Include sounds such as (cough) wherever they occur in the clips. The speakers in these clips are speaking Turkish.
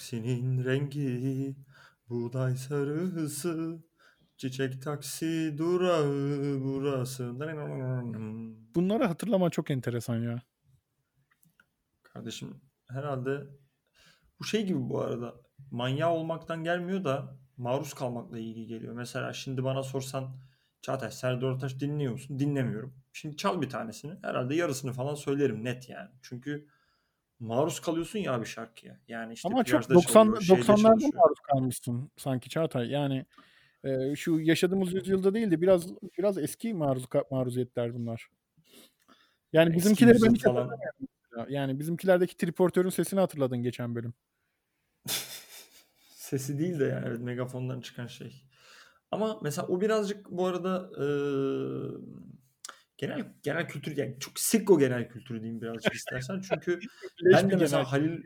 Taksinin rengi buğday sarısı. Çiçek taksi durağı burası. Bunları hatırlama çok enteresan ya. Kardeşim herhalde bu şey gibi bu arada. Manyağı olmaktan gelmiyor da maruz kalmakla ilgili geliyor. Mesela şimdi bana sorsan Çağatay Serdar Ortaç dinliyor musun? Dinlemiyorum. Şimdi çal bir tanesini. Herhalde yarısını falan söylerim net yani. Çünkü maruz kalıyorsun ya bir şarkıya. Yani işte Ama çok plajda 90 çalıyor, şeyde 90'larda çalışıyor. maruz kalmışsın sanki Çağatay. Yani e, şu yaşadığımız yüzyılda değil de biraz biraz eski maruz maruziyetler bunlar. Yani Eski bizimkileri ben hiç falan. Yani bizimkilerdeki triportörün sesini hatırladın geçen bölüm. (laughs) Sesi değil de yani evet, megafondan çıkan şey. Ama mesela o birazcık bu arada eee, genel genel kültür yani çok sikko genel kültürü diyeyim birazcık istersen. (laughs) Çünkü ben de mesela Halil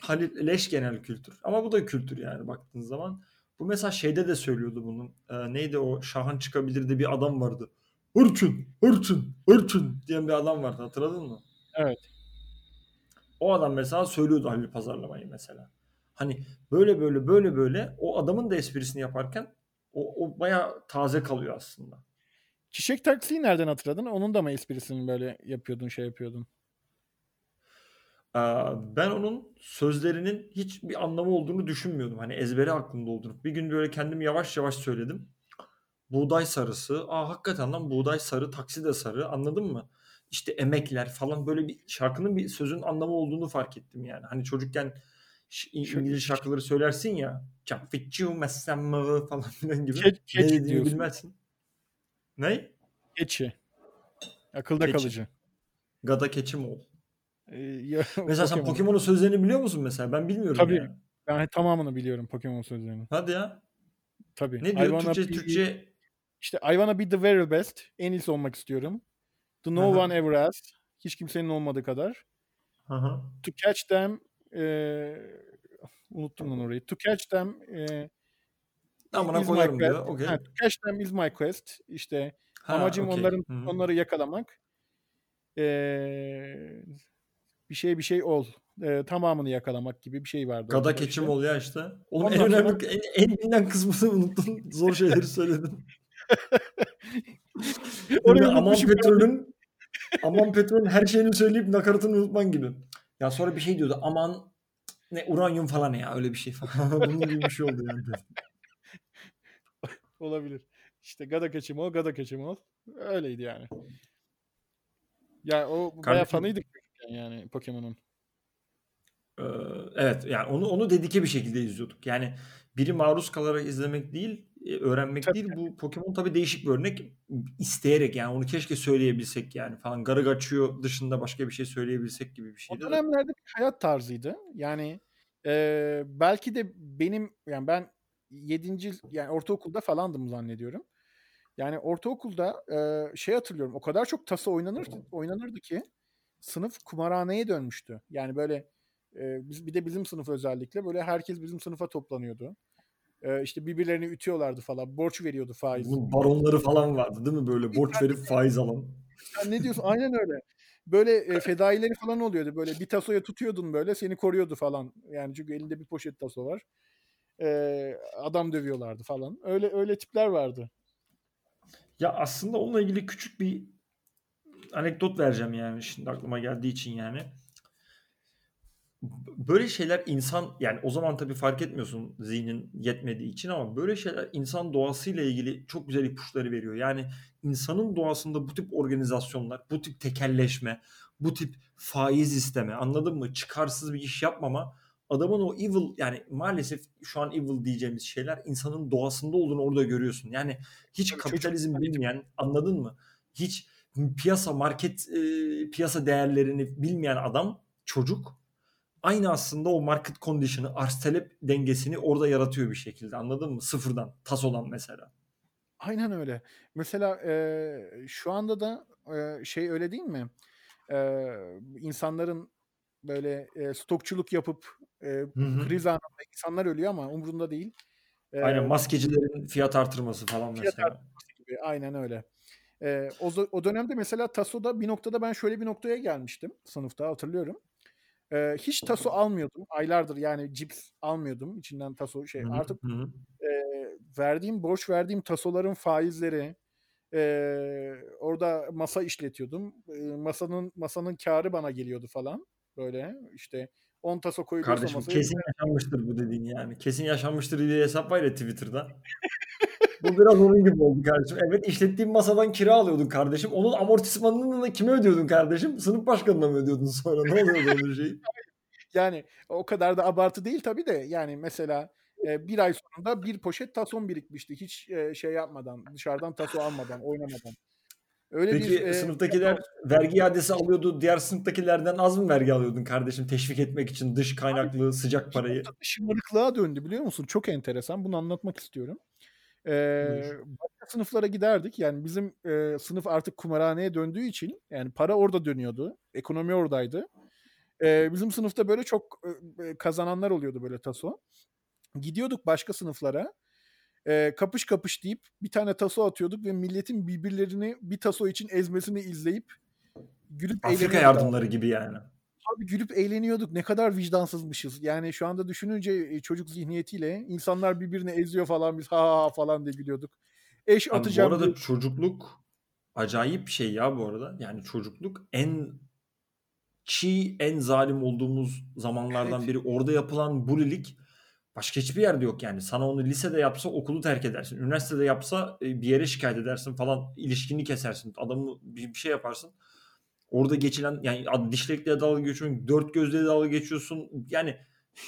Halil leş genel kültür. Ama bu da kültür yani baktığın zaman. Bu mesela şeyde de söylüyordu bunun. Eee, neydi o Şahan çıkabilirdi bir adam vardı. Hırçın, hırçın, hırçın diyen bir adam vardı hatırladın mı? Evet. O adam mesela söylüyordu Halil pazarlamayı mesela. Hani böyle böyle böyle böyle o adamın da esprisini yaparken o, o bayağı taze kalıyor aslında. Çiçek taksiyi nereden hatırladın? Onun da mı esprisini böyle yapıyordun, şey yapıyordun? Ee, ben onun sözlerinin hiç bir anlamı olduğunu düşünmüyordum. Hani ezbere aklımda olduğunu. Bir gün böyle kendim yavaş yavaş söyledim. Buğday sarısı. Aa hakikaten lan buğday sarı, taksi de sarı. Anladın mı? İşte emekler falan böyle bir şarkının bir sözün anlamı olduğunu fark ettim yani. Hani çocukken İngiliz şarkıları söylersin ya. Çapfiçu mesemme falan filan gibi. Ke- ne dediğini bilmezsin. Ne? Keçi. Akılda Keçi. kalıcı. Gada keçim ol. Ee, ya- (laughs) Mesela sen Pokemon. Pokemon'un sözlerini biliyor musun mesela? Ben bilmiyorum Tabii. yani. Ben tamamını biliyorum Pokemon sözlerini. Hadi ya. Tabii. Ne diyor Türkçe? be- Türkçe İşte I wanna be the very best. En iyisi olmak istiyorum. The no Aha. one ever asked. Hiç kimsenin olmadığı kadar. Hı. To catch them eee unuttum lan orayı. To catch them eee Amına koyarım diyor. Ha, to catch them is my quest. İşte Ha, amacım okey. onların hı. onları yakalamak. Eee bir şey bir şey ol. Eee, tamamını yakalamak gibi bir şey vardı. Gada orada keçim işte. ol ya işte. Oğlum en Ondan sonra- önemli en, en bilinen kısmını (laughs) unuttun. Zor şeyleri söyledin. (laughs) Orayı aman petrolün aman petrolün her şeyini söyleyip nakaratını unutman gibi. Ya sonra bir şey diyordu. Aman ne uranyum falan ya öyle bir şey falan. (laughs) Bunun gibi bir şey oldu yani. Olabilir. İşte Gada kaçım ol, Gada kaçım ol. Öyleydi yani. Ya o bayağı Kardeşim- fanıydık çocukken yani Pokemon'un. Ee, evet yani onu onu dedike bir şekilde izliyorduk. Yani biri maruz kalarak izlemek değil, e, öğrenmek Tabii, değil. Bu Pokemon tabii değişik bir örnek. İsteyerek yani onu keşke söyleyebilsek yani falan. Garagaçıyor dışında başka bir şey söyleyebilsek gibi bir O şeydi. de. dönemlerde bir hayat tarzıydı. Yani e, belki de benim yani ben 7. yani ortaokulda falandım zannediyorum. Yani ortaokulda e, şey hatırlıyorum. O kadar çok tasa oynanır oynanırdı ki sınıf kumarhaneye dönmüştü. Yani böyle e, biz bir de bizim sınıf özellikle böyle herkes bizim sınıfa toplanıyordu. E, işte birbirlerini ütüyorlardı falan. Borç veriyordu faiz. Bunun baronları falan vardı değil mi böyle borç verip faiz alan. Sen ne diyorsun? Aynen öyle. Böyle e, fedaileri falan oluyordu. Böyle bir tasoya tutuyordun böyle seni koruyordu falan. Yani çünkü elinde bir poşet taso var. E, adam dövüyorlardı falan. Öyle öyle tipler vardı. Ya aslında onunla ilgili küçük bir anekdot vereceğim yani şimdi aklıma geldiği için yani. Böyle şeyler insan yani o zaman tabii fark etmiyorsun zihnin yetmediği için ama böyle şeyler insan doğasıyla ilgili çok güzel ipuçları veriyor. Yani insanın doğasında bu tip organizasyonlar, bu tip tekelleşme, bu tip faiz isteme anladın mı? Çıkarsız bir iş yapmama adamın o evil yani maalesef şu an evil diyeceğimiz şeyler insanın doğasında olduğunu orada görüyorsun. Yani hiç Tabii kapitalizm çocuk- bilmeyen anladın mı? Hiç piyasa market e, piyasa değerlerini bilmeyen adam çocuk aynı aslında o market condition'ı arz talep dengesini orada yaratıyor bir şekilde anladın mı? Sıfırdan tas olan mesela. Aynen öyle. Mesela e, şu anda da e, şey öyle değil mi? E, insanların böyle e, stokçuluk yapıp e, kriz anında insanlar ölüyor ama umurunda değil. E, Aynen maskecilerin fiyat artırması falan Fiyat mesela. gibi. Aynen öyle. E, o, o dönemde mesela Taso'da bir noktada ben şöyle bir noktaya gelmiştim sınıfta hatırlıyorum. Eee, hiç taso almıyordum. Aylardır yani cips almıyordum. İçinden taso şey Hı artık, Hı eee, verdiğim borç verdiğim tasoların faizleri, eee, orada masa işletiyordum. Eee, masanın masanın kârı bana geliyordu falan böyle. İşte 10 taso koyuluyorsa Kardeşim masaya kesin yaşanmıştır bu dediğin yani. Kesin yaşanmıştır diye hesap var ya Twitter'da. (laughs) Bu biraz onun gibi oldu kardeşim. Evet işlettiğin masadan kira alıyordun kardeşim. Onun amortismanını da kime ödüyordun kardeşim? Sınıf başkanına mı ödüyordun sonra? Ne oluyordu onun şeyi? (laughs) Yani o kadar da abartı değil tabii de. Yani mesela, eee, 1 ay sonunda 1 poşet tason birikmişti. Hiç, eee, şey yapmadan, dışarıdan taso almadan, oynamadan. Öyle bir, Peki eee, sınıftakiler vergi iadesi alıyordu. Diğer sınıftakilerden az mı vergi alıyordun kardeşim teşvik etmek için dış Abi kaynaklı sıcak bir parayı? şımarıklığa döndü biliyor musun? Çok enteresan. Bunu anlatmak istiyorum. Buyur. başka sınıflara giderdik. Yani bizim, eee, sınıf artık kumarhaneye döndüğü için yani para orada dönüyordu. Ekonomi oradaydı. Eee, bizim sınıfta böyle çok, eee, kazananlar oluyordu böyle taso. Gidiyorduk başka sınıflara. Eee, kapış kapış deyip bir tane taso atıyorduk ve milletin birbirlerini bir taso için ezmesini izleyip gülüp Afrika eğleniyorduk abi. yardımları gibi yani. Abi gülüp eğleniyorduk. Ne kadar vicdansızmışız. Yani şu anda düşününce, eee, çocuk zihniyetiyle insanlar birbirini eziyor falan biz ha ha ha falan diye gülüyorduk. Eş Abi bu atacağım diye arada çocukluk acayip şey ya bu arada. Yani çocukluk en çiğ, en zalim olduğumuz zamanlardan Evet. biri. Orada yapılan bulilik başka hiçbir yerde yok yani. Sana onu lisede yapsa okulu terk edersin. Üniversitede yapsa, eee, bir yere şikâyet edersin falan. İlişkini kesersin. Adamı bir şey yaparsın. Orada geçilen yani dişlekle dalga geçiyorsun, dört gözle dalga geçiyorsun. Yani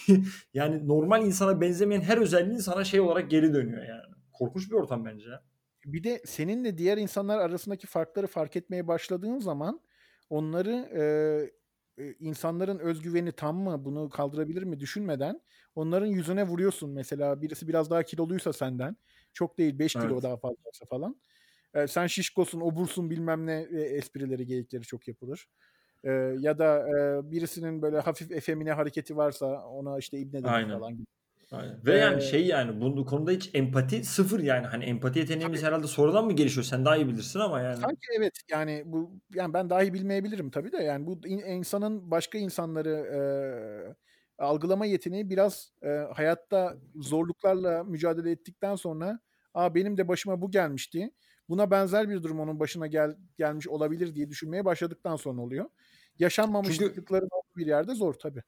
(laughs) yani normal insana benzemeyen her özelliğin sana şey olarak geri dönüyor yani. Korkunç bir ortam bence. Bir de seninle diğer insanlar arasındaki farkları fark etmeye başladığın zaman onları, eee, eee, insanların öz güveni tam mı, bunu kaldırabilir mi düşünmeden onların yüzüne vuruyorsun. Mesela birisi biraz daha kiloluysa senden, çok değil 5 kilo Evet. daha fazlaysa falan. Eee, sen şişkosun, obursun bilmem ne, eee, esprileri, geyikleri çok yapılır. Eee, ya da, eee, birisinin böyle hafif efemine hareketi varsa ona işte ibne falan gibi. Aynen. Ve yani Eee şey yani bu konuda hiç empati sıfır yani. Hani empati yeteneğimiz Tabii. herhâlde sonradan mı gelişiyor? Sen daha iyi bilirsin ama yani. Sanki evet. Yani bu yani ben dahi bilmeyebilirim tabii de yani bu in insanın başka insanları, eee, algılama yeteneği biraz, eee, hayatta zorluklarla mücadele ettikten sonra, "A, benim de başıma bu gelmişti. Buna benzer bir durum onun başına gel gelmiş olabilir." diye düşünmeye başladıktan sonra oluyor. Çünkü Yaşanmamışlıkların olduğu bir yerde zor tabii.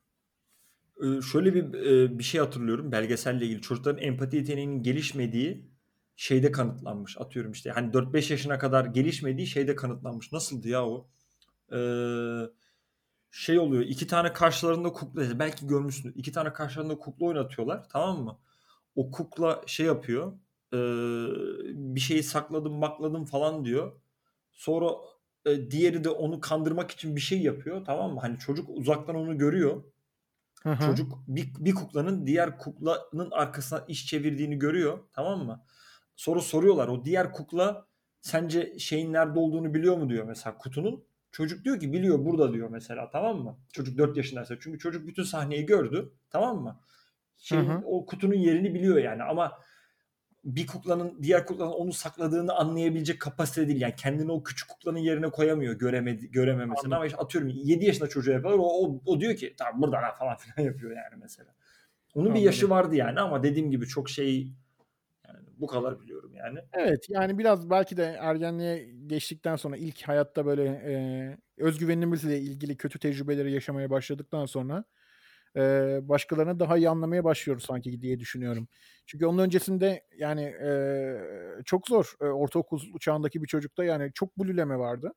Şöyle bir, bir şey hatırlıyorum belgeselle ilgili. Çocukların empati yeteneğinin gelişmediği şeyde kanıtlanmış. Atıyorum işte hani 4-5 yaşına kadar gelişmediği şeyde kanıtlanmış. Nasıldı ya o? Şey oluyor 2 tane karşılarında kukla belki görmüşsündür. 2 tane karşılarında kukla oynatıyorlar, tamam mı? O kukla şey yapıyor, bir şeyi sakladım makladım falan diyor. Sonra, diğeri de onu kandırmak için bir şey yapıyor, tamam mı? Hani çocuk uzaktan onu görüyor. Hı hı. Çocuk bir bir kuklanın diğer kuklanın arkasına iş çevirdiğini görüyor, tamam mı? Sonra soruyorlar, "O diğer kukla sence şeyin nerede olduğunu biliyor mu?" diyor mesela kutunun. Çocuk diyor ki, "Biliyor, burada." diyor mesela, tamam mı? Çocuk 4 yaşındaysa. Çünkü çocuk bütün sahneyi gördü, tamam mı? Hı Şeyin, hı. o kutunun yerini biliyor yani ama bir kuklanın diğer kuklanın onu sakladığını anlayabilecek kapasitede değil. Yani kendini o küçük kuklanın yerine koyamıyor göremedi görememesine ama işte atıyorum 7 yaşında çocuğa yapıyorlar. O o o diyor ki, "Tamam burada lan." falan filan (laughs) yapıyor yani mesela. Onun bir Anladım. yaşı vardı yani ama dediğim gibi çok şey yani bu kadar biliyorum yani. Evet, yani biraz belki de ergenliğe geçtikten sonra ilk hayatta böyle, eee, öz güvenimizle ilgili kötü tecrübeleri yaşamaya başladıktan sonra, eee, başkalarını daha iyi anlamaya başlıyoruz sanki diye düşünüyorum. Çünkü onun öncesinde yani, eee, çok zor. Eee, ortaokul çağındaki bir çocukta yani çok buliyleme vardı.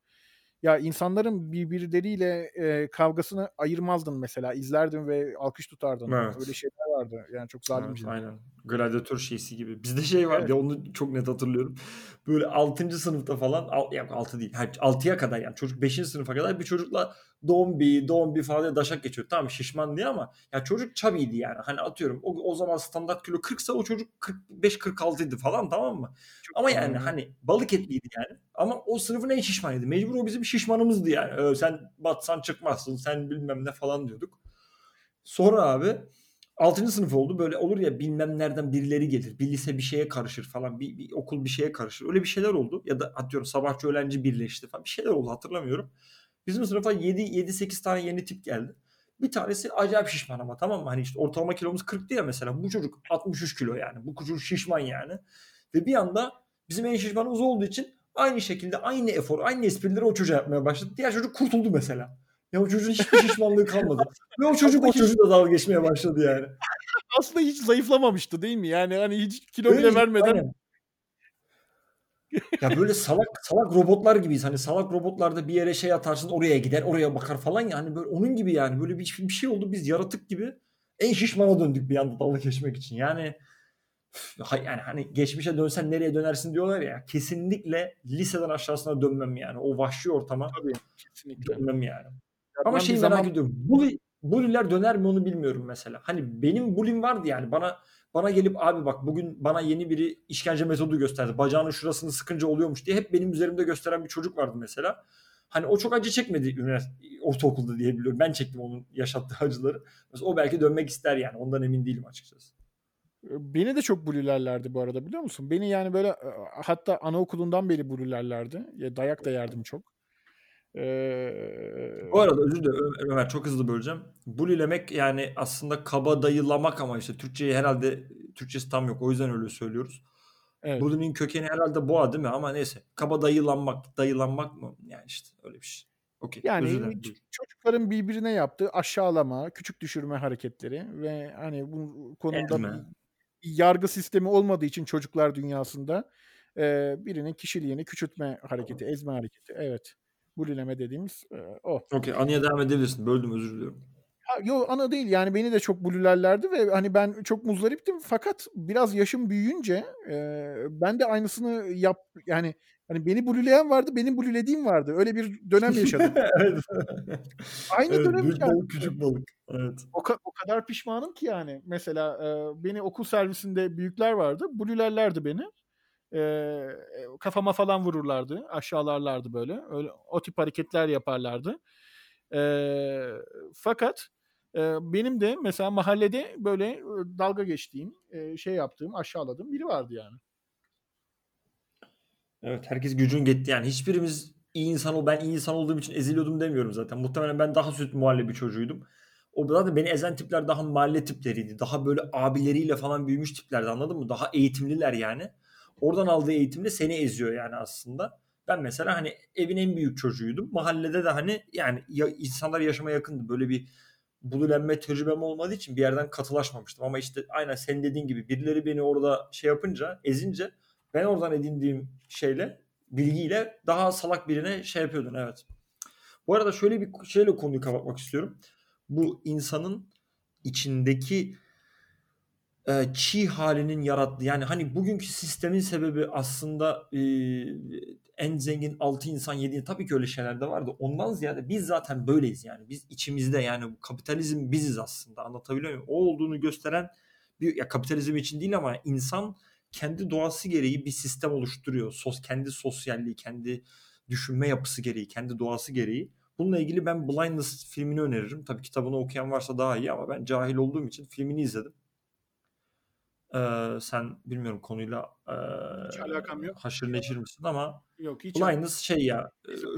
Ya, insanların birbirleriyle, eee, kavgasını ayırmazdın mesela. İzlerdin ve alkış tutardın. Öyle Evet. şeyler vardı. Yani çok Evet, zalimce. aynen. Gladyatör şeysi gibi. Bizde şey vardı Evet. ya onu çok net hatırlıyorum. Böyle 6. sınıfta falan al yok 6 değil. Hayır 6'ya kadar yani çocuk 5. sınıfa kadar bir çocukla dombi, dombi falan diye daşak geçiyor. Tamam şişman diye ama ya çocuk chubby'ydi yani. Hani atıyorum o, o zaman standart kilo 40'sa o çocuk 45-46'ydı falan tamam mı? Çok Ama yani hani balık etliydi yani. Ama o sınıfın en şişmanıydı. Mecbur o bizim şişmanımızdı yani. Ee, sen batsan çıkmazsın sen bilmem ne falan diyorduk. Sonra abi 6. sınıf oldu. Böyle olur ya bilmem nereden birileri gelir. Bir lise bir şeye karışır falan. Bir, bir okul bir şeye karışır. Öyle bir şeyler oldu. Ya da atıyorum sabahçı öğlenci birleşti falan. Bir şeyler oldu hatırlamıyorum. Bizim sınıfa 7 7 8 tane yeni tip geldi. Bir tanesi acayip şişman ama tamam mı? Hani işte ortalama kilomuz 40 ya mesela. Bu çocuk 63 kilo yani. Bu çocuk şişman yani. Ve bir anda bizim en şişmanımız olduğu için aynı şekilde aynı efor, aynı esprileri o çocuğa yapmaya başladı. Diğer çocuk kurtuldu mesela. Ya o çocuğun hiçbir şişmanlığı kalmadı. Ve o çocuk o çocukla dalga geçmeye başladı yani. Aslında hiç zayıflamamıştı değil mi? Yani hani hiç kilo bile vermeden aynen ya böyle salak salak robotlar gibiyiz. Hani salak robotlarda bir yere şey atarsın oraya gider oraya bakar falan ya. Hani böyle onun gibi yani. Böyle bir, bir şey oldu biz yaratık gibi en şişmana döndük bir anda dalga geçmek için. Yani yani hani geçmişe dönsen nereye dönersin diyorlar ya. Kesinlikle liseden aşağısına dönmem yani. O vahşi ortama Tabii, kesinlikle. dönmem yani. Ama şeyi merak zaman... ediyorum. Bully, bully'ler döner mi onu bilmiyorum mesela. Hani benim bully'm vardı yani. Bana bana gelip abi bak bugün bana yeni biri işkence metodu gösterdi. Bacağının şurasını sıkınca oluyormuş diye hep benim üzerimde gösteren bir çocuk vardı mesela. Hani o çok acı çekmedi ortaokulda diyebiliyorum. Ben çektim onun yaşattığı acıları. Mesela o belki dönmek ister yani. Ondan emin değilim açıkçası. Beni de çok bulilerlerdi bu arada biliyor musun? Beni yani böyle hatta anaokulundan beri bulilerlerdi. Ya dayak da yerdim çok. Ee... Bu arada özür dilerim Ömer çok hızlı böleceğim. Bulilemek yani aslında kaba dayılamak ama işte Türkçeyi herhalde Türkçesi tam yok o yüzden öyle söylüyoruz. Evet. Bully'nin kökeni herhalde boğa değil mi? Ama neyse. Kaba dayılanmak, dayılanmak mı? Yani işte öyle bir şey. Okay. Yani çocukların birbirine yaptığı aşağılama, küçük düşürme hareketleri ve hani bu konuda yargı sistemi olmadığı için çocuklar dünyasında e, birinin kişiliğini küçültme hareketi, ezme hareketi. Evet. Bulileme dediğimiz e, o. Okey. Anıya devam edebilirsin. Böldüm özür diliyorum. Ha, yo ana değil yani beni de çok bulilerlerdi ve hani ben çok muzdariptim fakat biraz yaşım büyüyünce e, ben de aynısını yap yani hani beni bulileyen vardı benim bulilediğim vardı öyle bir dönem yaşadım. (laughs) evet. Aynı evet, dönem büyük balık küçük balık. Evet. O, o kadar pişmanım ki yani mesela e, beni okul servisinde büyükler vardı bulilerlerdi beni e, kafama falan vururlardı. Aşağılarlardı böyle. Öyle, o tip hareketler yaparlardı. E, fakat e, benim de mesela mahallede böyle dalga geçtiğim, e, şey yaptığım, aşağıladığım biri vardı yani. Evet herkes gücün gitti yani. Hiçbirimiz iyi insan ol ben iyi insan olduğum için eziliyordum demiyorum zaten. Muhtemelen ben daha süt muhallebi çocuğuydum. O zaten beni ezen tipler daha mahalle tipleriydi. Daha böyle abileriyle falan büyümüş tiplerdi anladın mı? Daha eğitimliler yani. Oradan aldığı eğitimle seni eziyor yani aslında. Ben mesela hani evin en büyük çocuğuydum. Mahallede de hani yani ya, insanlar yaşama yakındı. Böyle bir bululenme tecrübem olmadığı için bir yerden katılaşmamıştım. Ama işte aynen senin dediğin gibi birileri beni orada şey yapınca, ezince ben oradan edindiğim şeyle, bilgiyle daha salak birine şey yapıyordun evet. Bu arada şöyle bir şeyle konuyu kapatmak istiyorum. Bu insanın içindeki e, çiğ halinin yarattığı yani hani bugünkü sistemin sebebi aslında e, en zengin 6 insan 7 tabii ki öyle şeyler de vardı. Ondan ziyade biz zaten böyleyiz yani. Biz içimizde yani kapitalizm biziz aslında. Anlatabiliyor muyum? O olduğunu gösteren bir ya kapitalizm için değil ama insan kendi doğası gereği bir sistem oluşturuyor. Sos kendi sosyalliği, kendi düşünme yapısı gereği, kendi doğası gereği. Bununla ilgili ben Blindness filmini öneririm. Tabii kitabını okuyan varsa daha iyi ama ben cahil olduğum için filmini izledim. Ee, sen bilmiyorum konuyla e, hiç alakam yok. haşır neşir misin ama yok, hiç blindness şey ya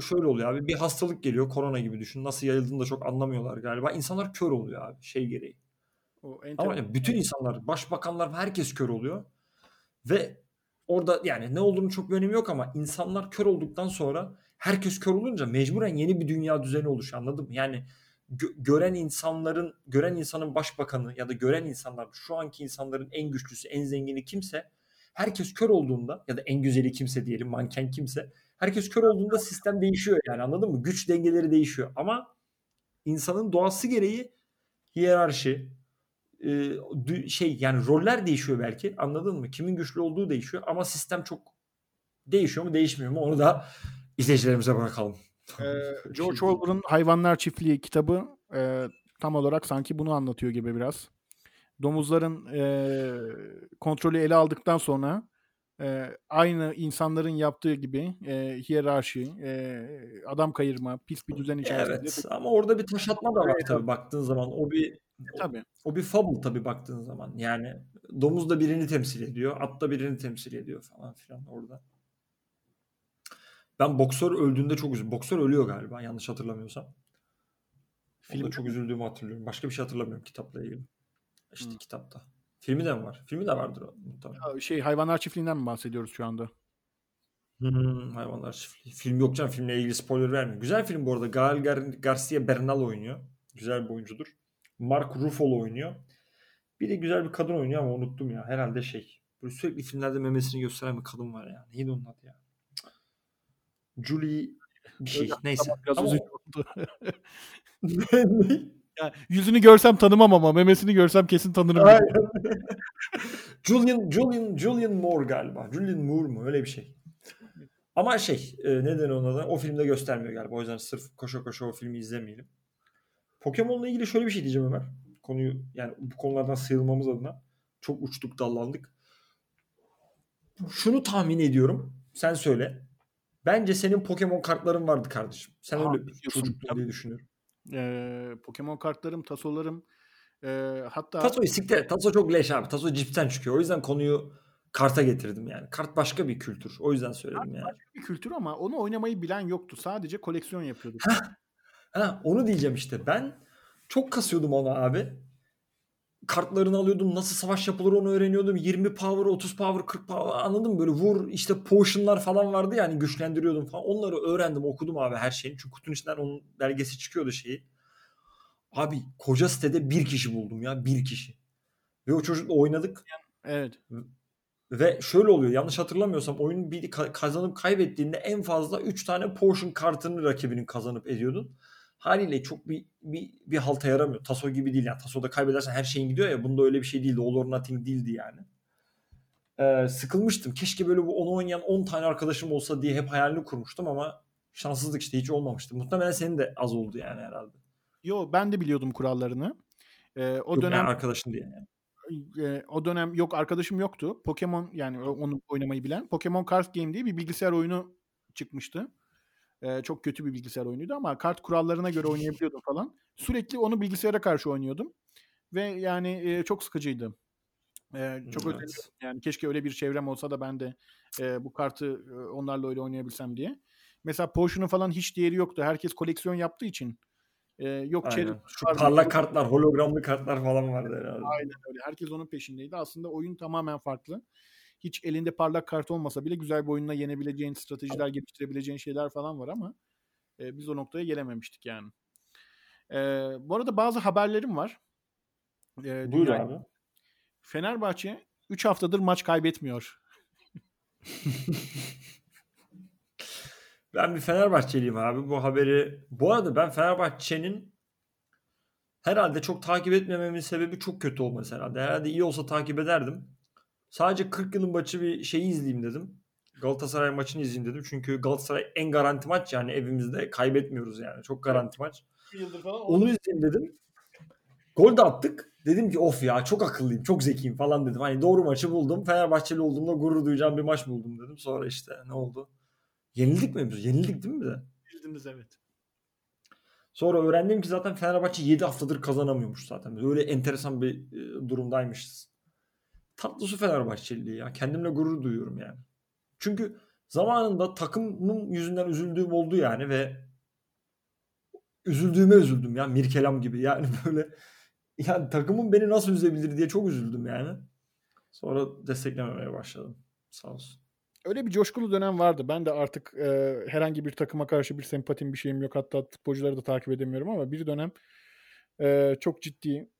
şöyle oluyor abi bir hastalık geliyor korona gibi düşün nasıl yayıldığını da çok anlamıyorlar galiba insanlar kör oluyor abi şey gereği. O, ama yani bütün insanlar başbakanlar herkes kör oluyor ve orada yani ne olduğunu çok bir önemi yok ama insanlar kör olduktan sonra herkes kör olunca mecburen yeni bir dünya düzeni oluşuyor anladın mı? Yani gö- gören insanların gören insanın başbakanı ya da gören insanlar şu anki insanların en güçlüsü en zengini kimse herkes kör olduğunda ya da en güzeli kimse diyelim manken kimse herkes kör olduğunda sistem değişiyor yani anladın mı? Güç dengeleri değişiyor ama insanın doğası gereği hiyerarşi şey yani roller değişiyor belki anladın mı? Kimin güçlü olduğu değişiyor ama sistem çok değişiyor mu değişmiyor mu onu da izleyicilerimize bırakalım. Ee, George Orwell'ın Hayvanlar Çiftliği kitabı e, tam olarak sanki bunu anlatıyor gibi biraz. Domuzların e, kontrolü ele aldıktan sonra e, aynı insanların yaptığı gibi e, hiyerarşi, e, adam kayırma, pis bir düzen içerisinde. Evet ama orada bir taş atma da var evet, tabii baktığın zaman. O bir o, tabii. o bir fable tabii baktığın zaman. Yani domuz da birini temsil ediyor, at da birini temsil ediyor falan filan orada. Ben boksör öldüğünde çok üzüldüm. Boksör ölüyor galiba yanlış hatırlamıyorsam. Filmde çok üzüldüğümü hatırlıyorum. Başka bir şey hatırlamıyorum kitapla ilgili. İşte Hımm. kitapta. Filmi de mi var? Filmi de vardır muhtemelen. Ya, şey, Hayvanlar Çiftliği'nden mi bahsediyoruz şu anda? Hımm. Hayvanlar Çiftliği. Film yok canım. Filmle ilgili spoiler vermeyeyim. Güzel film bu arada. Gael Gar Garcia Bernal oynuyor. Güzel bir oyuncudur. Mark Ruffalo oynuyor. Bir de güzel bir kadın oynuyor ama unuttum ya. Herhalde şey. Böyle sürekli filmlerde memesini gösteren bir kadın var ya. Neydi onun adı ya? Julie bir şey. Neyse. biraz üzücü o oldu. Ne? Ya, yüzünü görsem tanımam ama memesini görsem kesin tanırım. Aynen. (laughs) Julian Julian Julian Moore galiba. Julian Moore mu? Öyle bir şey. Ama şey, eee, neden onun adı? O filmde göstermiyor galiba. O yüzden sırf koşa koşa o filmi izlemeyelim. Pokemon'la ilgili şöyle bir şey diyeceğim Ömer. Konuyu yani bu konulardan sıyrılmamız adına çok uçtuk dallandık. Şunu tahmin ediyorum. Sen söyle. Bence senin Pokemon kartların vardı kardeşim. Sen A, öyle bir diye düşünüyorum. Eee, Pokemon kartlarım, tasolarım, eee, hatta Taso'yu siktir. Taso çok leş abi. Taso cipsten çıkıyor. O yüzden konuyu karta getirdim yani. Kart başka bir kültür. O yüzden söyledim Kart yani. başka bir kültür ama onu oynamayı bilen yoktu. Sadece koleksiyon yapıyorduk. Ha, onu diyeceğim işte. Ben çok kasıyordum ona abi. Kartlarını alıyordum. Nasıl savaş yapılır onu öğreniyordum. 20 power, 30 power, 40 power anladın mı? Böyle vur işte potionlar falan vardı yani güçlendiriyordum falan. Onları öğrendim okudum abi her şeyini. Çünkü kutunun içinden onun belgesi çıkıyordu şeyi. Abi koca sitede bir kişi buldum ya. Bir kişi. Ve o çocukla oynadık. Evet. Ve şöyle oluyor yanlış hatırlamıyorsam oyun bir ka- kazanıp kaybettiğinde en fazla 3 tane portion kartını rakibinin kazanıp ediyordun. Haliyle çok bir, bir, bir halta yaramıyor. Taso gibi değil yani. Taso'da kaybedersen her şeyin gidiyor ya. Bunda öyle bir şey değildi. All or nothing değildi yani. Ee, sıkılmıştım. Keşke böyle bu onu oynayan 10 tane arkadaşım olsa diye hep hayalini kurmuştum ama şanssızlık işte hiç olmamıştı. Muhtemelen senin de az oldu yani herhalde. Yo ben de biliyordum kurallarını. Eee, o Yok dönem yani arkadaşın diye yani. eee, o dönem yok arkadaşım yoktu. Pokemon yani onu oynamayı bilen. Pokemon Card Game diye bir bilgisayar oyunu çıkmıştı. Eee, çok kötü bir bilgisayar oyunuydu ama kart kurallarına göre oynayabiliyordum falan. Sürekli onu bilgisayara karşı oynuyordum. Ve yani eee, çok sıkıcıydı. Eee, çok Evet. özeniyorum. Yani keşke öyle bir çevrem olsa da ben de eee, bu kartı eee, onlarla öyle oynayabilsem diye. Mesela Potion'un falan hiç değeri yoktu. Herkes koleksiyon yaptığı için. Eee, yok Aynen. Şu parlak yok kartlar, hologramlı kartlar falan vardı herhalde. Aynen öyle. Herkes onun peşindeydi. Aslında oyun tamamen farklı. Hiç elinde parlak kart olmasa bile güzel bir oyunla yenebileceğin, stratejiler geliştirebileceğin şeyler falan var ama eee, biz o noktaya gelememiştik yani. Eee, bu arada bazı haberlerim var. Eee, Buyur dünya- abi. Fenerbahçe 3 haftadır maç kaybetmiyor. (laughs) Ben bir Fenerbahçeliyim abi. Bu haberi bu arada ben Fenerbahçe'nin herhalde çok takip etmememin sebebi çok kötü olması herhalde. Herhalde iyi olsa takip ederdim. Sadece 40 yılın maçı bir şeyi izleyeyim dedim. Galatasaray maçını izleyeyim dedim. Çünkü Galatasaray en garanti maç yani evimizde kaybetmiyoruz yani. Çok garanti maç. Onu izleyeyim dedim. Gol de attık. Dedim ki of ya çok akıllıyım, çok zekiyim falan dedim. Hani doğru maçı buldum. Fenerbahçeli olduğumda gurur duyacağım bir maç buldum dedim. Sonra işte ne oldu? Yenildik mi biz? Yenildik değil mi de? bildiniz evet. Sonra öğrendim ki zaten Fenerbahçe 7 haftadır kazanamıyormuş zaten. Öyle enteresan bir e, durumdaymışız. Tatlı su Fenerbahçeliliği ya. Kendimle gurur duyuyorum yani. Çünkü zamanında takımın yüzünden üzüldüğüm oldu yani ve üzüldüğüme üzüldüm ya. Mirkelam gibi yani (laughs) böyle yani takımın beni nasıl üzebilir diye çok üzüldüm yani. Sonra desteklememeye başladım. Sağ olsun. Öyle bir coşkulu dönem vardı. Ben de artık eee, herhangi bir takıma karşı bir sempatim bir şeyim yok. Hatta futbolcuları da takip edemiyorum ama bir dönem eee, çok ciddi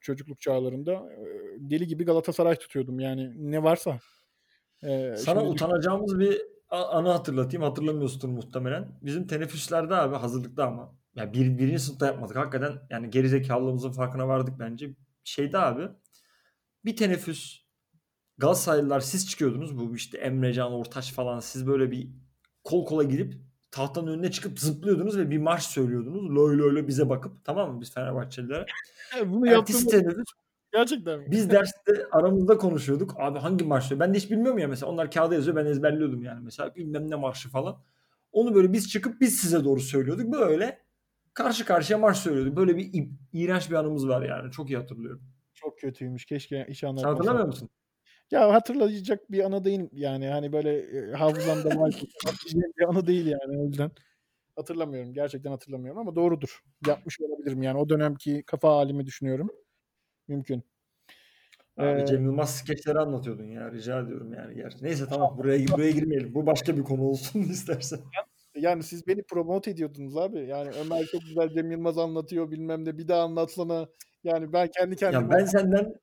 çocukluk çağlarında eee, deli gibi Galatasaray tutuyordum. Yani ne varsa. Sana şimdi utanacağımız bir anı hatırlatayım. Hatırlamıyorsundur muhtemelen. Bizim teneffüslerde abi hazırlıkta ama. Ya bir, birinci sınıfta yapmadık. Hakikaten yani gerizekalılığımızın farkına vardık bence. Şeyde abi bir teneffüs Galatasaraylılar siz çıkıyordunuz. Bu işte Emrecan, Ortaç falan siz böyle bir kol kola gidip tahtanın önüne çıkıp zıplıyordunuz ve bir marş söylüyordunuz. Loy loy loy bize bakıp tamam mı biz Fenerbahçelilere. (laughs) bunu Ertesi yaptığım teneffüs gerçekten mi? biz derste aramızda konuşuyorduk. Abi hangi marş söylüyor? Ben de hiç bilmiyorum ya mesela. Onlar kağıda yazıyor ben ezberliyordum yani mesela. Bilmem ne marşı falan. Onu böyle biz çıkıp biz size doğru söylüyorduk. Böyle karşı karşıya marş söylüyorduk. Böyle bir iğrenç bir anımız var yani. Çok iyi hatırlıyorum. Çok kötüymüş. Keşke hiç Sen anlatmasam. hatırlamıyor musun? Ya hatırlayacak bir ana değil yani. Hani böyle e, hafızamda var. (laughs) Bir ana değil yani o yüzden. Hatırlamıyorum. Gerçekten hatırlamıyorum ama doğrudur. Yapmış olabilirim yani. O dönemki kafa halimi düşünüyorum. Mümkün. Abi Ee, Cem Yılmaz skeçleri anlatıyordun ya rica ediyorum yani. Gerçi. Neyse tamam buraya buraya girmeyelim. Bu başka bir konu olsun (laughs) istersen. yani siz beni promote ediyordunuz abi. Yani Ömer çok güzel Cem Yılmaz anlatıyor bilmem ne bir daha anlatsana. Yani ben kendi kendime Ya ben senden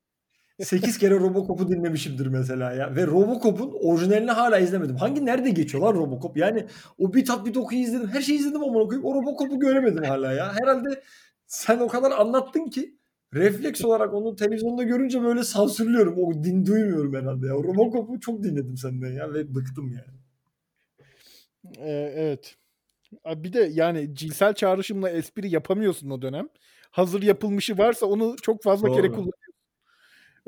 8 kere Robocop'u dinlemişimdir mesela ya. Ve Robocop'un orijinalini hala izlemedim. Hangi nerede geçiyor lan Robocop? Yani o bir tat bir dokuyu izledim. Her şeyi izledim ama koyayım. O Robocop'u göremedim hala ya. Herhalde sen o kadar anlattın ki refleks olarak onu televizyonda görünce böyle sansürlüyorum. O din duymuyorum herhalde ya. Robocop'u çok dinledim senden ya ve bıktım yani. Ee, evet. Bir de yani cinsel çağrışımla espri yapamıyorsun o dönem. Hazır yapılmışı varsa onu çok fazla kere Doğru. kullanıyorsun.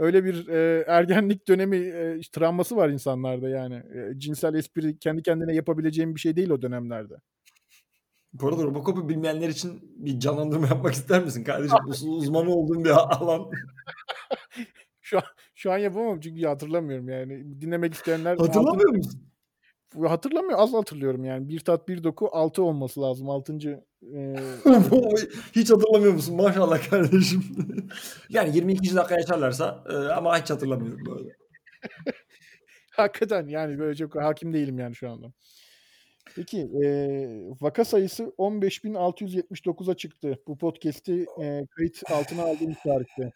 Öyle bir e, ergenlik dönemi e, travması var insanlarda yani. E, cinsel espri kendi kendine yapabileceğim bir şey değil o dönemlerde. Bu arada Robocop'u bilmeyenler için bir canlandırma yapmak ister misin kardeşim? (laughs) Bu uzmanı olduğum bir alan. (laughs) Şu an, şu an yapamam çünkü hatırlamıyorum yani. Dinlemek isteyenler Hatırlamıyor musun? hatırlamıyor. Az hatırlıyorum yani. Bir tat bir doku altı olması lazım. Altıncı (laughs) e, hiç hatırlamıyor musun? Maşallah kardeşim. (laughs) yani 22. dakika yaşarlarsa e, ama hiç hatırlamıyorum böyle. (laughs) Hakikaten yani böyle çok hakim değilim yani şu anda. Peki e, vaka sayısı 15.679'a çıktı. Bu podcast'i e, kayıt altına aldığımız tarihte.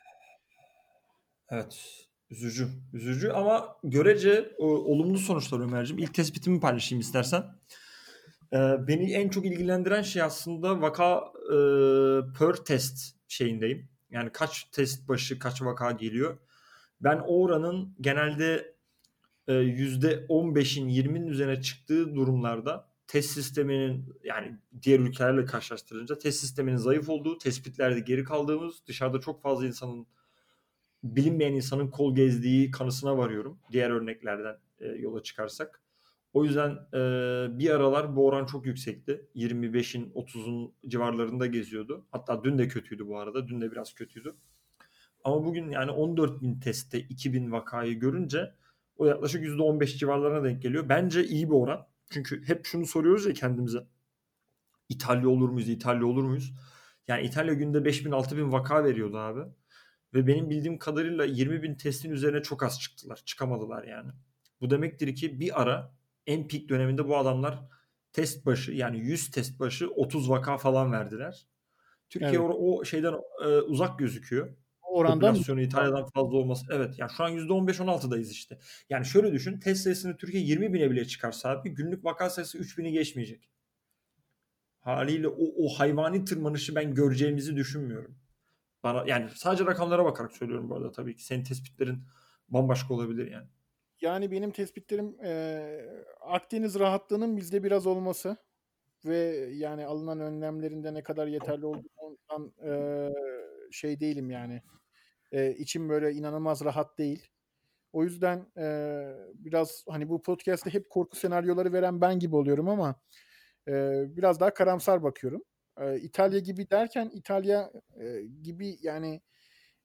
Evet. Üzücü. Üzücü ama görece o, olumlu sonuçlar Ömer'cim. İlk tespitimi paylaşayım istersen. Ee, beni en çok ilgilendiren şey aslında vaka e, per test şeyindeyim. Yani kaç test başı kaç vaka geliyor. Ben o oranın genelde e, %15'in 20'nin üzerine çıktığı durumlarda test sisteminin yani diğer ülkelerle karşılaştırınca test sisteminin zayıf olduğu, tespitlerde geri kaldığımız, dışarıda çok fazla insanın bilinmeyen insanın kol gezdiği kanısına varıyorum. Diğer örneklerden e, yola çıkarsak. O yüzden e, bir aralar bu oran çok yüksekti. 25'in 30'un civarlarında geziyordu. Hatta dün de kötüydü bu arada. Dün de biraz kötüydü. Ama bugün yani 14 bin testte 2000 vakayı görünce o yaklaşık %15 civarlarına denk geliyor. Bence iyi bir oran. Çünkü hep şunu soruyoruz ya kendimize. İtalya olur muyuz? İtalya olur muyuz? Yani İtalya günde 5000 6000 vaka veriyordu abi. Ve benim bildiğim kadarıyla 20 bin testin üzerine çok az çıktılar. Çıkamadılar yani. Bu demektir ki bir ara en peak döneminde bu adamlar test başı yani 100 test başı 30 vaka falan verdiler. Türkiye Evet. o, o şeyden e, uzak gözüküyor. O orandan Popülasyonu İtalya'dan fazla olması. Evet yani şu an %15-16'dayız işte. Yani şöyle düşün test sayısını Türkiye 20 bine bile çıkarsa abi günlük vaka sayısı 3 bini geçmeyecek. Haliyle o, o hayvani tırmanışı ben göreceğimizi düşünmüyorum. Bana yani sadece rakamlara bakarak söylüyorum bu arada tabii ki. Senin tespitlerin bambaşka olabilir yani. Yani benim tespitlerim e, Akdeniz rahatlığının bizde biraz olması ve yani alınan önlemlerinde ne kadar yeterli olduğundan e, şey değilim yani. E, içim böyle inanılmaz rahat değil. O yüzden e, biraz hani bu podcast'te hep korku senaryoları veren ben gibi oluyorum ama e, biraz daha karamsar bakıyorum. E, İtalya gibi derken İtalya e, gibi yani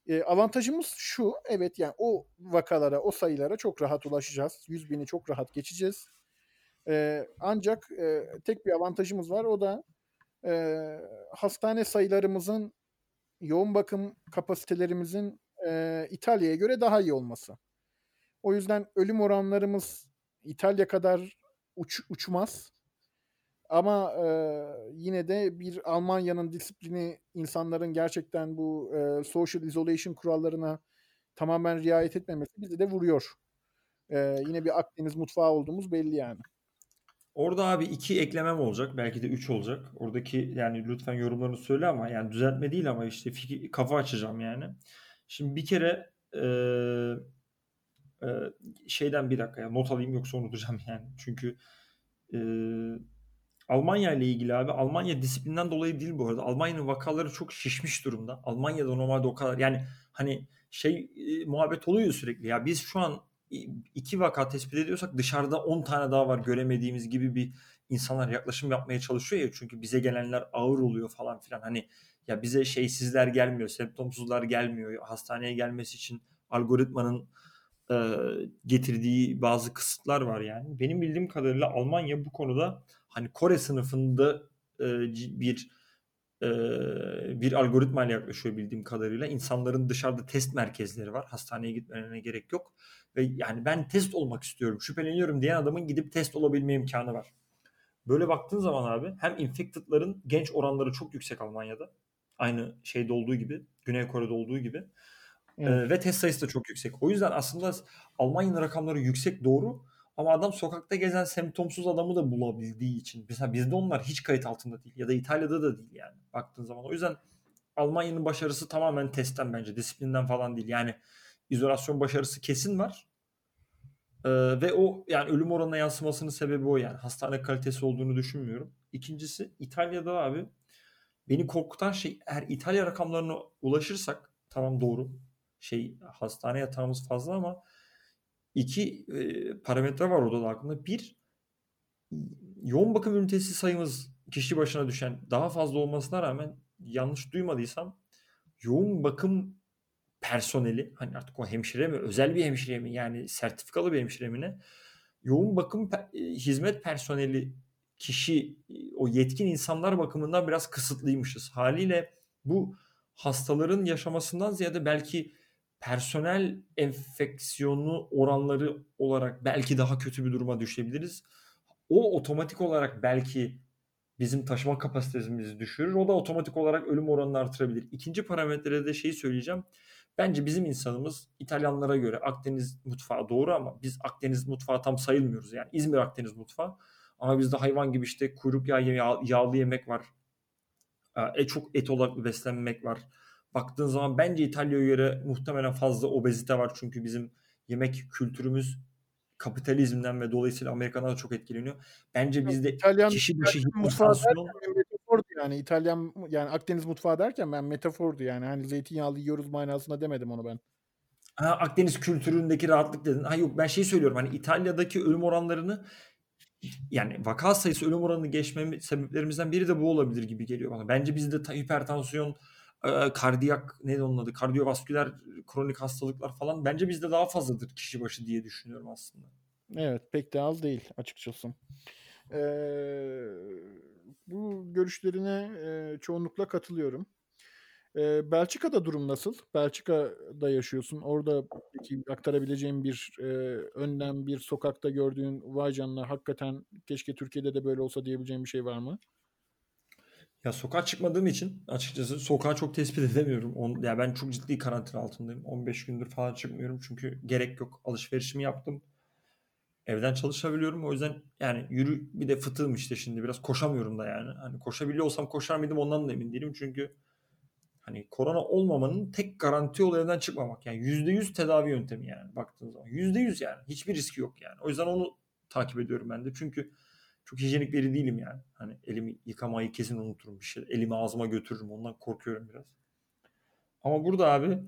e, avantajımız şu, evet yani o vakalara, o sayılara çok rahat ulaşacağız. 100 bini çok rahat geçeceğiz. E, ancak e, tek bir avantajımız var, o da e, hastane sayılarımızın, yoğun bakım kapasitelerimizin e, İtalya'ya göre daha iyi olması. O yüzden ölüm oranlarımız İtalya kadar uç, uçmaz. Ama e, yine de bir Almanya'nın disiplini insanların gerçekten bu e, social isolation kurallarına tamamen riayet etmemesi bizi de vuruyor. E, yine bir Akdeniz mutfağı olduğumuz belli yani. Orada abi iki eklemem olacak. Belki de üç olacak. Oradaki yani lütfen yorumlarını söyle ama yani düzeltme değil ama işte fikir, kafa açacağım yani. Şimdi bir kere e, e, şeyden bir dakika ya not alayım yoksa unutacağım (laughs) yani. Çünkü e, Almanya ile ilgili abi Almanya disiplinden dolayı değil bu arada. Almanya'nın vakaları çok şişmiş durumda. Almanya'da normalde o kadar yani hani şey e, muhabbet oluyor sürekli ya biz şu an iki vaka tespit ediyorsak dışarıda 10 tane daha var göremediğimiz gibi bir insanlar yaklaşım yapmaya çalışıyor ya çünkü bize gelenler ağır oluyor falan filan hani ya bize şeysizler gelmiyor semptomsuzlar gelmiyor hastaneye gelmesi için algoritmanın e, getirdiği bazı kısıtlar var yani benim bildiğim kadarıyla Almanya bu konuda hani Kore sınıfında e, bir e, bir algoritmayla yaklaşıyor bildiğim kadarıyla. İnsanların dışarıda test merkezleri var. Hastaneye gitmelerine gerek yok. Ve yani ben test olmak istiyorum, şüpheleniyorum diyen adamın gidip test olabilme imkanı var. Böyle baktığın zaman abi hem infected'ların genç oranları çok yüksek Almanya'da. Aynı şeyde olduğu gibi, Güney Kore'de olduğu gibi. Evet. Ee, ve test sayısı da çok yüksek. O yüzden aslında Almanya'nın rakamları yüksek doğru ama adam sokakta gezen semptomsuz adamı da bulabildiği için. Mesela bizde onlar hiç kayıt altında değil ya da İtalya'da da değil yani baktığın zaman. O yüzden Almanya'nın başarısı tamamen testten bence disiplinden falan değil. Yani izolasyon başarısı kesin var. Ee, ve o yani ölüm oranına yansımasının sebebi o yani. Hastane kalitesi olduğunu düşünmüyorum. İkincisi İtalya'da abi beni korkutan şey eğer İtalya rakamlarına ulaşırsak tamam doğru şey hastane yatağımız fazla ama iki e, parametre var orada da aklımda. Bir yoğun bakım ünitesi sayımız kişi başına düşen daha fazla olmasına rağmen yanlış duymadıysam yoğun bakım personeli hani artık o hemşire mi özel bir hemşire mi yani sertifikalı bir hemşire mi ne yoğun bakım pe- e, hizmet personeli kişi o yetkin insanlar bakımından biraz kısıtlıymışız. Haliyle bu hastaların yaşamasından ziyade belki personel enfeksiyonu oranları olarak belki daha kötü bir duruma düşebiliriz. O otomatik olarak belki bizim taşıma kapasitemizi düşürür. O da otomatik olarak ölüm oranını artırabilir. İkinci parametrede de şeyi söyleyeceğim. Bence bizim insanımız İtalyanlara göre Akdeniz mutfağı doğru ama biz Akdeniz mutfağı tam sayılmıyoruz. Yani İzmir Akdeniz mutfağı. Ama bizde hayvan gibi işte kuyruk yağı, yağ, yağlı yemek var. E, çok et odaklı beslenmek var. Baktığın zaman bence İtalya'ya göre muhtemelen fazla obezite var. Çünkü bizim yemek kültürümüz kapitalizmden ve dolayısıyla Amerika'dan da çok etkileniyor. Bence bizde İtalyan, kişi başı hipertansiyon metafordu yani İtalyan yani Akdeniz mutfağı derken ben metafordu yani hani zeytinyağlı yiyoruz manasında demedim onu ben. Ha, Akdeniz kültüründeki rahatlık dedin. Ha yok ben şey söylüyorum hani İtalya'daki ölüm oranlarını yani vaka sayısı ölüm oranını geçme sebeplerimizden biri de bu olabilir gibi geliyor bana. Bence bizde hipertansiyon, e, kardiyak ne onun adı kardiyovasküler kronik hastalıklar falan bence bizde daha fazladır kişi başı diye düşünüyorum aslında. Evet pek de az değil açıkçası. Ee, bu görüşlerine e, çoğunlukla katılıyorum. Ee, Belçika'da durum nasıl? Belçika'da yaşıyorsun. Orada peki aktarabileceğin bir e, önlem, bir sokakta gördüğün vay canına hakikaten keşke Türkiye'de de böyle olsa diyebileceğin bir şey var mı? Ya sokağa çıkmadığım için açıkçası sokağa çok tespit (laughs) edemiyorum. On, ya ben çok ciddi karantina altındayım. 15 gündür falan çıkmıyorum çünkü gerek yok. Alışverişimi yaptım. Evden çalışabiliyorum. O yüzden yani yürü bir de fıtığım işte şimdi biraz koşamıyorum da yani. Hani koşabiliyor olsam koşar mıydım ondan da emin değilim. Çünkü hani korona olmamanın tek garanti yolu evden çıkmamak. Yani %100 tedavi yöntemi yani baktığın zaman. %100 yani. Hiçbir riski yok yani. O yüzden onu takip ediyorum ben de. Çünkü çok hijyenik biri değilim yani. Hani elimi yıkamayı kesin unuturum bir şey. Elimi ağzıma götürürüm. Ondan korkuyorum biraz. Ama burada abi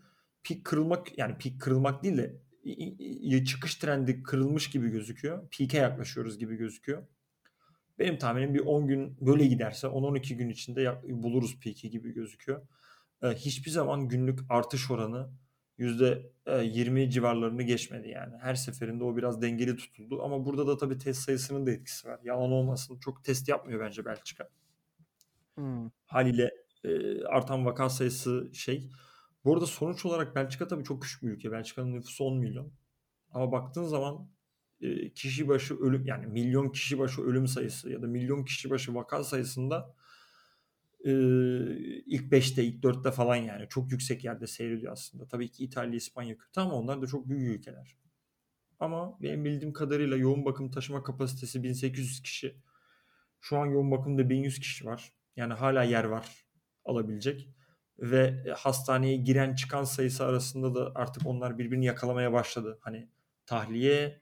pik kırılmak yani pik kırılmak değil de çıkış trendi kırılmış gibi gözüküyor. Peak'e yaklaşıyoruz gibi gözüküyor. Benim tahminim bir 10 gün böyle giderse 10-12 gün içinde buluruz peak'i gibi gözüküyor. Hiçbir zaman günlük artış oranı %20 e, civarlarını geçmedi yani. Her seferinde o biraz dengeli tutuldu. Ama burada da tabii test sayısının da etkisi var. Yalan olmasın çok test yapmıyor bence Belçika. Hmm. Haliyle e, artan vaka sayısı şey. Bu arada sonuç olarak Belçika tabii çok küçük bir ülke. Belçika'nın nüfusu 10 milyon. Ama baktığın zaman e, kişi başı ölüm yani milyon kişi başı ölüm sayısı ya da milyon kişi başı vaka sayısında e, ilk 5'te ilk 4'te falan yani çok yüksek yerde seyrediyor aslında. Tabii ki İtalya, İspanya kötü ama onlar da çok büyük ülkeler. Ama benim bildiğim kadarıyla yoğun bakım taşıma kapasitesi 1800 kişi. Şu an yoğun bakımda 1100 kişi var. Yani hala yer var alabilecek. Ve hastaneye giren çıkan sayısı arasında da artık onlar birbirini yakalamaya başladı. Hani tahliye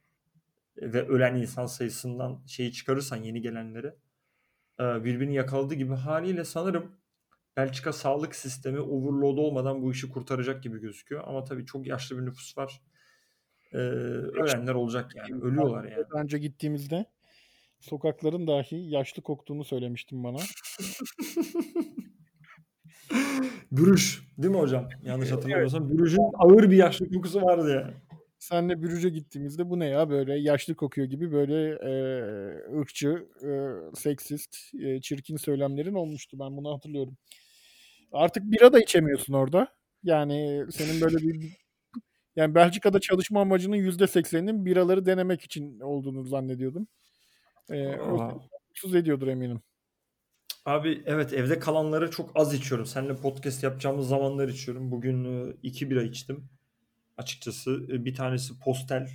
ve ölen insan sayısından şeyi çıkarırsan yeni gelenleri e, birbirini yakaladığı gibi haliyle sanırım Belçika sağlık sistemi overload olmadan bu işi kurtaracak gibi gözüküyor. Ama tabii çok yaşlı bir nüfus var. Ee, ölenler olacak yani. Ölüyorlar yani. Önce gittiğimizde sokakların dahi yaşlı koktuğunu söylemiştim bana. (laughs) Bürüş değil mi hocam? Yanlış hatırlamıyorsam. Bürüş'ün ağır bir yaşlı kokusu vardı yani. Senle Brugge'e gittiğimizde bu ne ya böyle yaşlı kokuyor gibi böyle e, ırkçı, e, seksist, e, çirkin söylemlerin olmuştu. Ben bunu hatırlıyorum. Artık bira da içemiyorsun orada. Yani senin böyle bir yani Belçika'da çalışma amacının yüzde sekseninin biraları denemek için olduğunu zannediyordum. E, o mutsuz ediyordur eminim. Abi evet evde kalanları çok az içiyorum. Seninle podcast yapacağımız zamanlar içiyorum. Bugün e, iki bira içtim. Açıkçası e, bir tanesi Postel,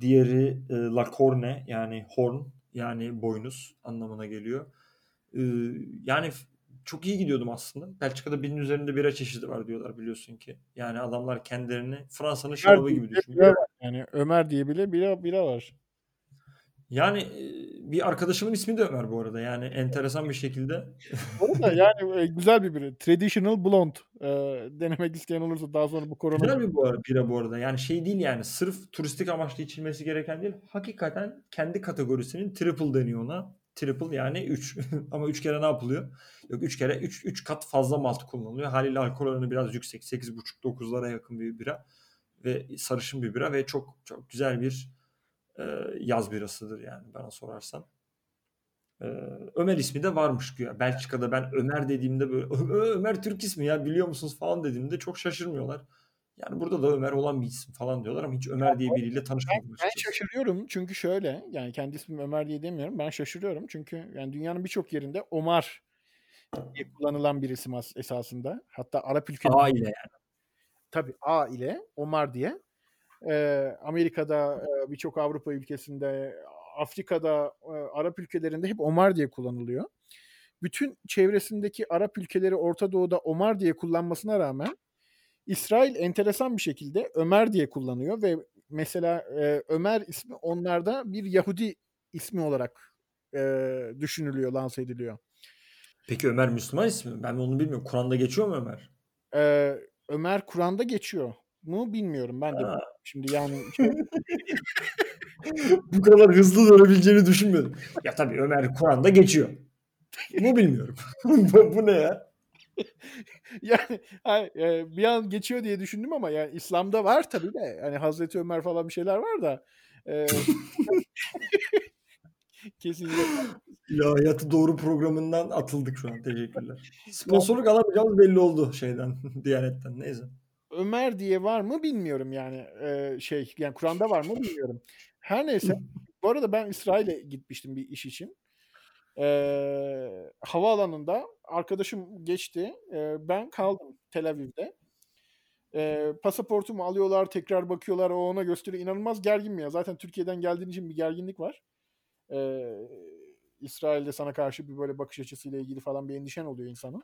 diğeri e, La Corne yani horn yani boynuz anlamına geliyor. Yani çok iyi gidiyordum aslında. Belçika'da binin üzerinde bira çeşidi var diyorlar biliyorsun ki. Yani adamlar kendilerini Fransa'nın şarabı gibi düşünüyor. Yani Ömer diye bile bira, bira var. Yani bir arkadaşımın ismi de Ömer bu arada. Yani enteresan bir şekilde. (laughs) Bu arada yani güzel bir bira. Traditional Blonde. Ee, denemek isteyen olursa daha sonra bu korona... Güzel bir bu arada, bira bu arada. Yani şey değil yani sırf turistik amaçlı içilmesi gereken değil. Hakikaten kendi kategorisinin triple deniyor ona. Triple yani 3. (laughs) Ama 3 kere ne yapılıyor? Yok 3 kere 3 3 kat fazla malt kullanılıyor. Haliyle alkol oranı biraz yüksek. 8,5-9'lara yakın bir bira. Ve sarışın bir bira ve çok çok güzel bir e, yaz birasıdır yani bana sorarsan. E, Ömer ismi de varmış güya. Belçika'da ben Ömer dediğimde böyle Ömer Türk ismi ya biliyor musunuz falan dediğimde çok şaşırmıyorlar. Yani burada da Ömer olan bir isim falan diyorlar ama hiç Ömer diye biriyle tanışmadım. Ben, ben şaşırıyorum çünkü şöyle yani kendi ismim Ömer diye demiyorum. Ben şaşırıyorum çünkü yani dünyanın birçok yerinde Omar diye kullanılan bir isim esasında. Hatta Arap ülkelerinde. A ile yani. Tabii A ile Omar diye. Ee, Amerika'da birçok Avrupa ülkesinde, Afrika'da, Arap ülkelerinde hep Omar diye kullanılıyor. Bütün çevresindeki Arap ülkeleri Orta Doğu'da Omar diye kullanmasına rağmen İsrail enteresan bir şekilde Ömer diye kullanıyor ve mesela Ömer ismi onlarda bir Yahudi ismi olarak düşünülüyor, lanse ediliyor. Peki Ömer Müslüman ismi? Ben onu bilmiyorum. Kur'an'da geçiyor mu Ömer? Ee, Ömer Kur'an'da geçiyor mu bilmiyorum. Ben de ha. şimdi yani (laughs) bu kadar hızlı dönebileceğini düşünmedim. Ya tabii Ömer Kur'an'da geçiyor. Bu bilmiyorum. (laughs) bu, bu ne ya? (laughs) yani hani, bir an geçiyor diye düşündüm ama yani İslam'da var tabii de. Hani Hazreti Ömer falan bir şeyler var da. E, Kesinlikle. Ya hayatı doğru programından atıldık şu an. Teşekkürler. Sponsorluk alamayacağımız belli oldu şeyden, Diyanet'ten. Neyse. Ömer diye var mı bilmiyorum yani ee, şey yani Kur'an'da var mı bilmiyorum. Her neyse bu arada ben İsrail'e gitmiştim bir iş için. Ee, havaalanında arkadaşım geçti. Ee, ben kaldım Tel Aviv'de. Ee, pasaportumu alıyorlar tekrar bakıyorlar o ona gösteriyor. İnanılmaz gergin mi ya? Zaten Türkiye'den geldiğin için bir gerginlik var. Ee, İsrail'de sana karşı bir böyle bakış açısıyla ilgili falan bir endişen oluyor insanın.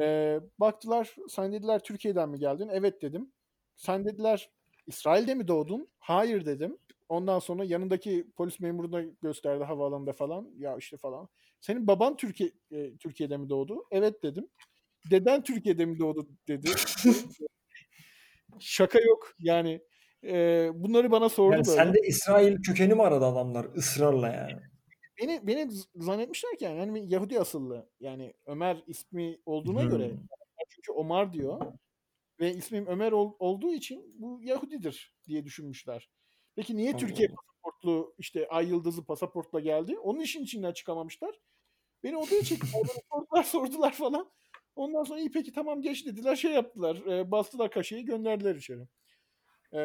E, baktılar sen dediler Türkiye'den mi geldin? Evet dedim. Sen dediler İsrail'de mi doğdun? Hayır dedim. Ondan sonra yanındaki polis memuruna gösterdi havaalanında falan. Ya işte falan. Senin baban Türkiye e, Türkiye'de mi doğdu? Evet dedim. Deden Türkiye'de mi doğdu dedi. Şaka yok yani. E, bunları bana sordu yani böyle. Sen de İsrail kökeni mi aradı adamlar ısrarla yani? Beni beni zannetmişler ki yani, yani Yahudi asıllı. Yani Ömer ismi olduğuna hmm. göre çünkü Omar diyor ve ismim Ömer ol, olduğu için bu Yahudidir diye düşünmüşler. Peki niye Allah Türkiye pasaportlu işte ay yıldızı pasaportla geldi? Onun işin içinden çıkamamışlar. Beni odaya çektiler, sordular, (laughs) sordular falan. Ondan sonra iyi peki tamam geç dediler şey yaptılar. E, bastılar kaşeyi gönderdiler içeri. E,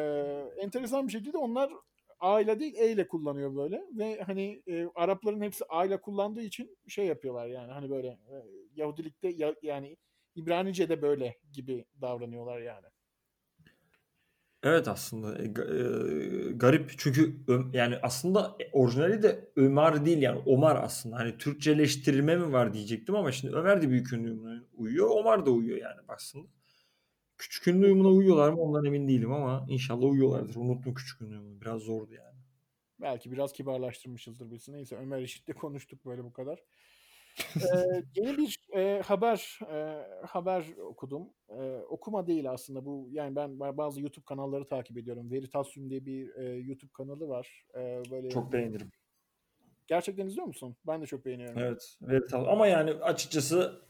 enteresan bir şekilde onlar A ile değil E ile kullanıyor böyle ve hani e, Arapların hepsi A ile kullandığı için şey yapıyorlar yani hani böyle e, Yahudilikte ya, yani İbranice'de böyle gibi davranıyorlar yani. Evet aslında e, e, garip çünkü yani aslında orijinali de Ömer değil yani Omar aslında hani Türkçeleştirme mi var diyecektim ama şimdi Ömer de büyük ünlü uyuyor Omar da uyuyor yani aslında. Küçük ünlü uyumuna uyuyorlar mı ondan emin değilim ama inşallah uyuyorlardır. Unuttum küçük ünlü uyumunu. Biraz zordu yani. Belki biraz kibarlaştırmışızdır birisi. Neyse Ömer Eşit'le konuştuk böyle bu kadar. ee, (laughs) yeni bir e, haber e, haber okudum. E, okuma değil aslında bu. Yani ben bazı YouTube kanalları takip ediyorum. Veritasium diye bir e, YouTube kanalı var. E, böyle Çok beğenirim. Gerçekten izliyor musun? Ben de çok beğeniyorum. Evet. Veritasium. Ama yani açıkçası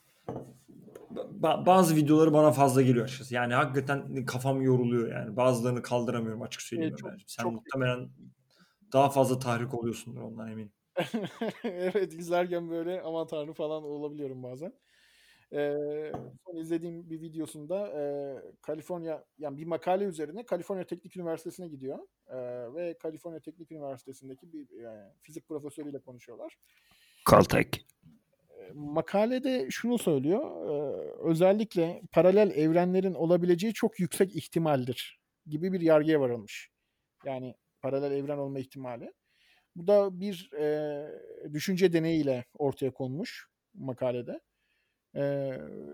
bazı videoları bana fazla geliyor açıkçası. Yani hakikaten kafam yoruluyor yani. Bazılarını kaldıramıyorum açık söyleyeyim. Evet, çok- Ömerciğim. Sen çok- muhtemelen daha fazla tahrik oluyorsundur ondan eminim. (laughs) evet izlerken böyle aman tanrım falan olabiliyorum bazen. Ee, son izlediğim bir videosunda e, Kaliforniya yani bir makale üzerine Kaliforniya Teknik Üniversitesi'ne gidiyor Ee, ve Kaliforniya Teknik Üniversitesi'ndeki bir e, fizik profesörüyle konuşuyorlar. Caltech. Makalede şunu söylüyor. özellikle paralel evrenlerin olabileceği çok yüksek ihtimaldir gibi bir yargıya varılmış. Yani paralel evren olma ihtimali. Bu da bir e, düşünce deneyiyle ortaya konmuş makalede. E,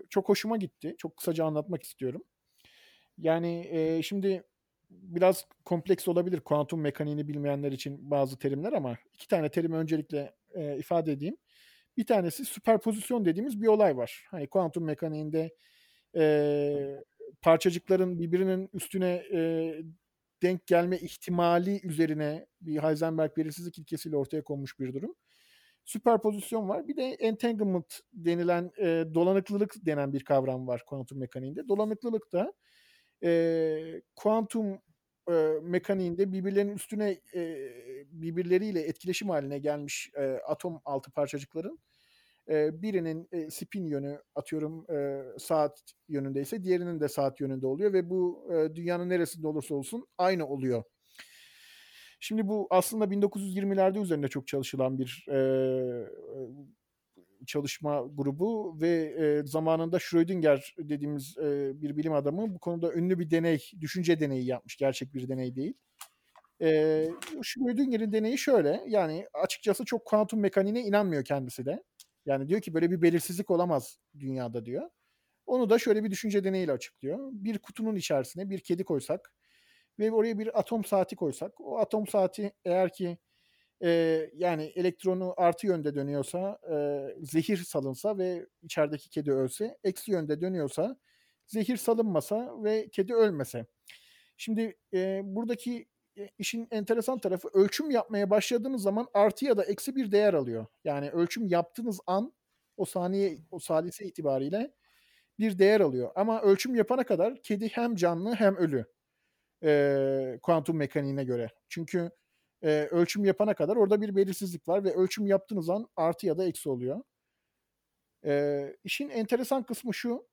çok hoşuma gitti. Çok kısaca anlatmak istiyorum. Yani e, şimdi biraz kompleks olabilir kuantum mekaniğini bilmeyenler için bazı terimler ama iki tane terimi öncelikle e, ifade edeyim. Bir tanesi süperpozisyon dediğimiz bir olay var. Hani kuantum mekaniğinde e, parçacıkların birbirinin üstüne e, denk gelme ihtimali üzerine bir Heisenberg belirsizlik ilkesiyle ortaya konmuş bir durum. Süperpozisyon var. Bir de entanglement denilen e, dolanıklılık denen bir kavram var kuantum mekaniğinde. Dolanıklılık da e, kuantum e, mekaniğinde birbirlerinin üstüne e, birbirleriyle etkileşim haline gelmiş e, atom altı parçacıkların e, birinin e, spin yönü atıyorum e, saat yönündeyse diğerinin de saat yönünde oluyor ve bu e, dünyanın neresinde olursa olsun aynı oluyor. Şimdi bu aslında 1920'lerde üzerinde çok çalışılan bir e, çalışma grubu ve e, zamanında Schrödinger dediğimiz e, bir bilim adamı bu konuda ünlü bir deney, düşünce deneyi yapmış. Gerçek bir deney değil. E, Schrödinger'in deneyi şöyle, yani açıkçası çok kuantum mekaniğine inanmıyor kendisi de. Yani diyor ki böyle bir belirsizlik olamaz dünyada diyor. Onu da şöyle bir düşünce deneyiyle açıklıyor. Bir kutunun içerisine bir kedi koysak ve oraya bir atom saati koysak, o atom saati eğer ki e, yani elektronu artı yönde dönüyorsa e, zehir salınsa ve içerideki kedi ölse, eksi yönde dönüyorsa zehir salınmasa ve kedi ölmese. Şimdi e, buradaki işin enteresan tarafı ölçüm yapmaya başladığınız zaman artı ya da eksi bir değer alıyor. Yani ölçüm yaptığınız an o saniye o salise itibariyle bir değer alıyor. Ama ölçüm yapana kadar kedi hem canlı hem ölü. E, kuantum mekaniğine göre. Çünkü e, ölçüm yapana kadar orada bir belirsizlik var ve ölçüm yaptığınız an artı ya da eksi oluyor. E, işin enteresan kısmı şu.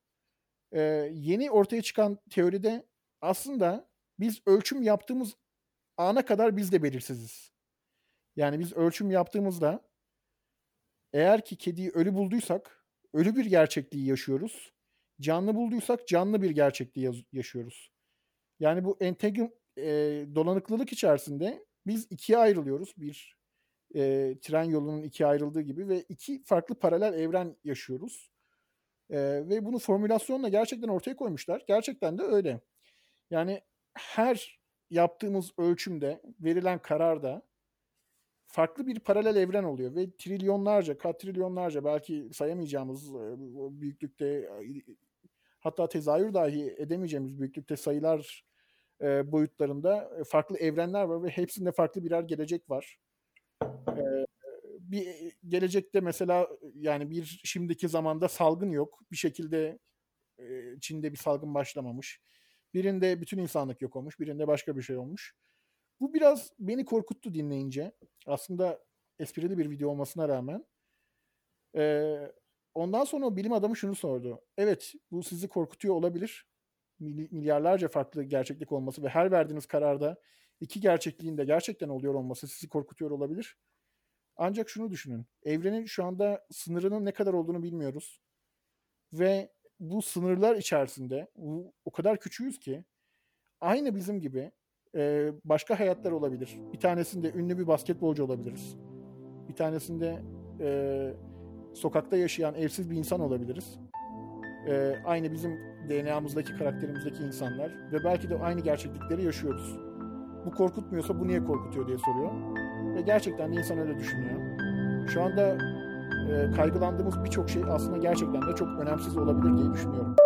E, yeni ortaya çıkan teoride aslında biz ölçüm yaptığımız ana kadar biz de belirsiziz. Yani biz ölçüm yaptığımızda eğer ki kediyi ölü bulduysak ölü bir gerçekliği yaşıyoruz. Canlı bulduysak canlı bir gerçekliği yaşıyoruz. Yani bu entegrim e, dolanıklılık içerisinde biz ikiye ayrılıyoruz. Bir e, tren yolunun ikiye ayrıldığı gibi ve iki farklı paralel evren yaşıyoruz. E, ve bunu formülasyonla gerçekten ortaya koymuşlar. Gerçekten de öyle. Yani her yaptığımız ölçümde, verilen kararda farklı bir paralel evren oluyor ve trilyonlarca, katrilyonlarca belki sayamayacağımız büyüklükte hatta tezahür dahi edemeyeceğimiz büyüklükte sayılar e, boyutlarında farklı evrenler var ve hepsinde farklı birer gelecek var. E, bir gelecekte mesela yani bir şimdiki zamanda salgın yok. Bir şekilde e, Çin'de bir salgın başlamamış. Birinde bütün insanlık yok olmuş, birinde başka bir şey olmuş. Bu biraz beni korkuttu dinleyince. Aslında esprili bir video olmasına rağmen. Ee, ondan sonra o bilim adamı şunu sordu. Evet bu sizi korkutuyor olabilir. Milyarlarca farklı gerçeklik olması ve her verdiğiniz kararda iki gerçekliğin de gerçekten oluyor olması sizi korkutuyor olabilir. Ancak şunu düşünün. Evrenin şu anda sınırının ne kadar olduğunu bilmiyoruz. Ve bu sınırlar içerisinde o kadar küçüğüz ki aynı bizim gibi e, başka hayatlar olabilir. Bir tanesinde ünlü bir basketbolcu olabiliriz. Bir tanesinde e, sokakta yaşayan evsiz bir insan olabiliriz. E, aynı bizim DNA'mızdaki, karakterimizdeki insanlar ve belki de aynı gerçeklikleri yaşıyoruz. Bu korkutmuyorsa bu niye korkutuyor diye soruyor. Ve gerçekten de insan öyle düşünüyor. Şu anda e, kaygılandığımız birçok şey aslında gerçekten de çok önemsiz olabilir diye düşünüyorum.